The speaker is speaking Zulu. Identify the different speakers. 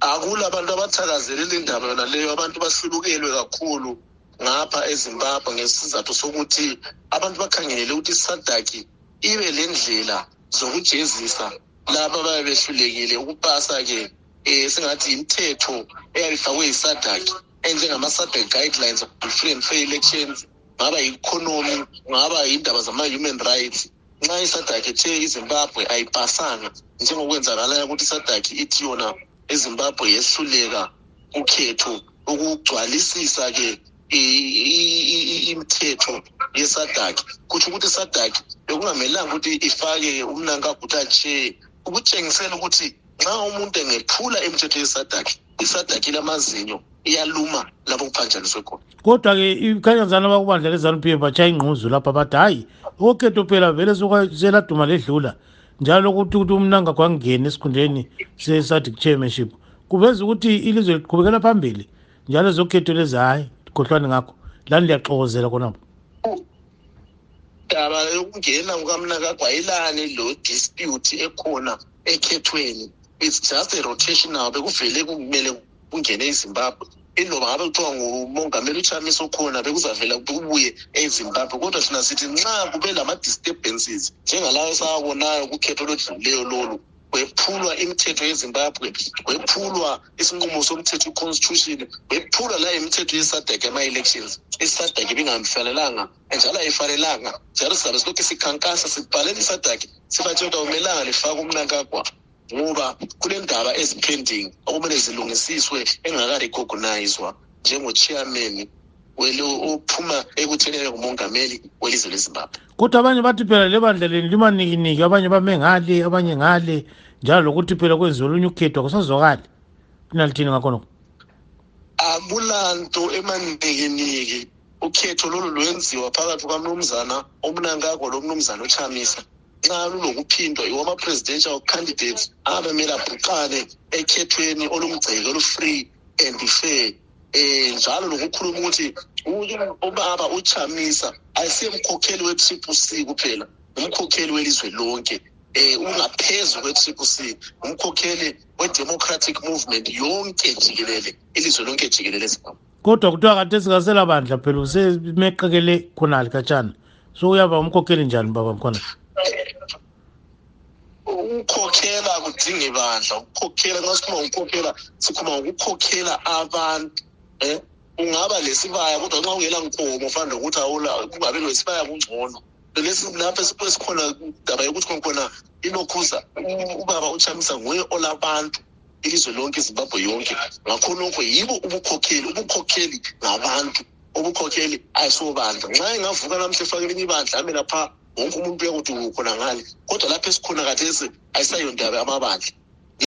Speaker 1: akula abantu abathakazelela indaba yona leyo abantu bahlubukelwe kakhulu ngapha ezimbabwe ngesizathu sokuthi abantu bakhangelele ukuthi isadaki ibe le ndlela zokujezisa laba ababe behlulekile ukupasa-ke um singathi imithetho eyabe ifakwe yisadaki enjengama-sadec guidelines free and fair elections ngaba yi-economy ngaba yindaba zama-human rights. Nxa isadaki ethe izimbabwe ayipasanga njengokwenzakalayo ukuthi isadaki ithi yona izimbabwe yehluleka ukhetho ukugcwalisisa-ke imithetho yesadaki kutsho ukuthi isadaki bekungamelanga ukuthi ifake umnankaguta chair ukutshengisela ukuthi nxa umuntu engephula imithetho yesadaki isadaki lamazinyo iyaluma lapho kuphanjaniswe khona.
Speaker 2: Kodwa-ke ikhanyazana abakubandla lezanup f batshaya ingqumuzo lapha bathi hhayi okhetho phela vele seladuma ledlula. Njalo ukuthi ukuthi umnangagwa angene esikhundleni se-sadic chairmanship kuveza ukuthi ilizwe liqhubekela phambili njalo zokhetho lezi hhayi khohlwane ngakho lani liyaxokozela khonapho
Speaker 1: daba yokungena kukamnakagwa yilani lo dispute ekhona ekhethweni it's just a rotational bekuvele kumele kungene ezimbabwe. Iloba ngabe kuthiwa ngumongameli uchamisa okhona bekuzavela kubuye ezimbabwe. Kodwa thina sithi nxa kube lama-disturbances njengalayo esawabonayo kukhetho olodlulileyo lolu kwephulwa imithetho yezimbabwe kwephulwa isinqumo somthetho i-constitution kwephulwa la imithetho yesadek ama-elections. Isadek ibingamfanelanga njalo ayifanelanga. Njalo sizabe silokhu sikhankasa sibhalela isadek sibatshela ukuthi akumelanga lifake umnankagwa ngoba kunendaba ezipending okumele zilungisiswe engaka-recognizwa njengo-chairman ophuma ekuthenele ngumongameli welizwe lezimbabwe.
Speaker 2: Kodwa abanye bathi phela le bandla leni limanikiniki abanye bame ngale abanye ngale njalo lokuthi phela kwenziwe olunye ukhetho akusazwakali. Linalithini ngakhonoko
Speaker 1: akulanto emanikiniki ukhetho lolu lwenziwa phakathi kwamnumzana omnankako lomnumzana ochamisa nxa lulokuphindwa yiwo ama-presidential candidates abamele abhuqane ekhethweni olumgceke olu-free and fair. Um njalo lokukhuluma ukuthi ubaba uchamisa ayisiye mkhokheli we-triple c kuphela umkhokheli welizwe lonke. Um ungaphezu kwe-triple c umkhokheli we-democratic movement yonke jikelele ilizwe lonke jikelele ezimbabwe
Speaker 2: kodwa kuthiwa kade singasela bandla phela usemeqekele khonali katshana so uyaba umkhokheli njani baba mkhona?
Speaker 1: Ukukhokhela kudinge bandla ukukhokhela nxa sikhuluma ngokukhokhela sikhuluma ngokukhokhela abantu um ungaba lesibaya kodwa nxa ungela nkomo fana lokuthi kungabe lesibaya kungcono. Lapho esikhona daba yokuthi khona ilokhuza ubaba uchamisa nguye olabantu ilizwe lonke izimbabwe yonke. Ngakho lokho yibo ubukhokheli ubukhokheli ngabantu ubukhokheli ayisobandla nxa engavuka namhle efakele enye ibandla ame lapha wonke umuntu uyakuthi ukhona ngale kodwa lapho esikhona kathesi ayisayondaba amabandla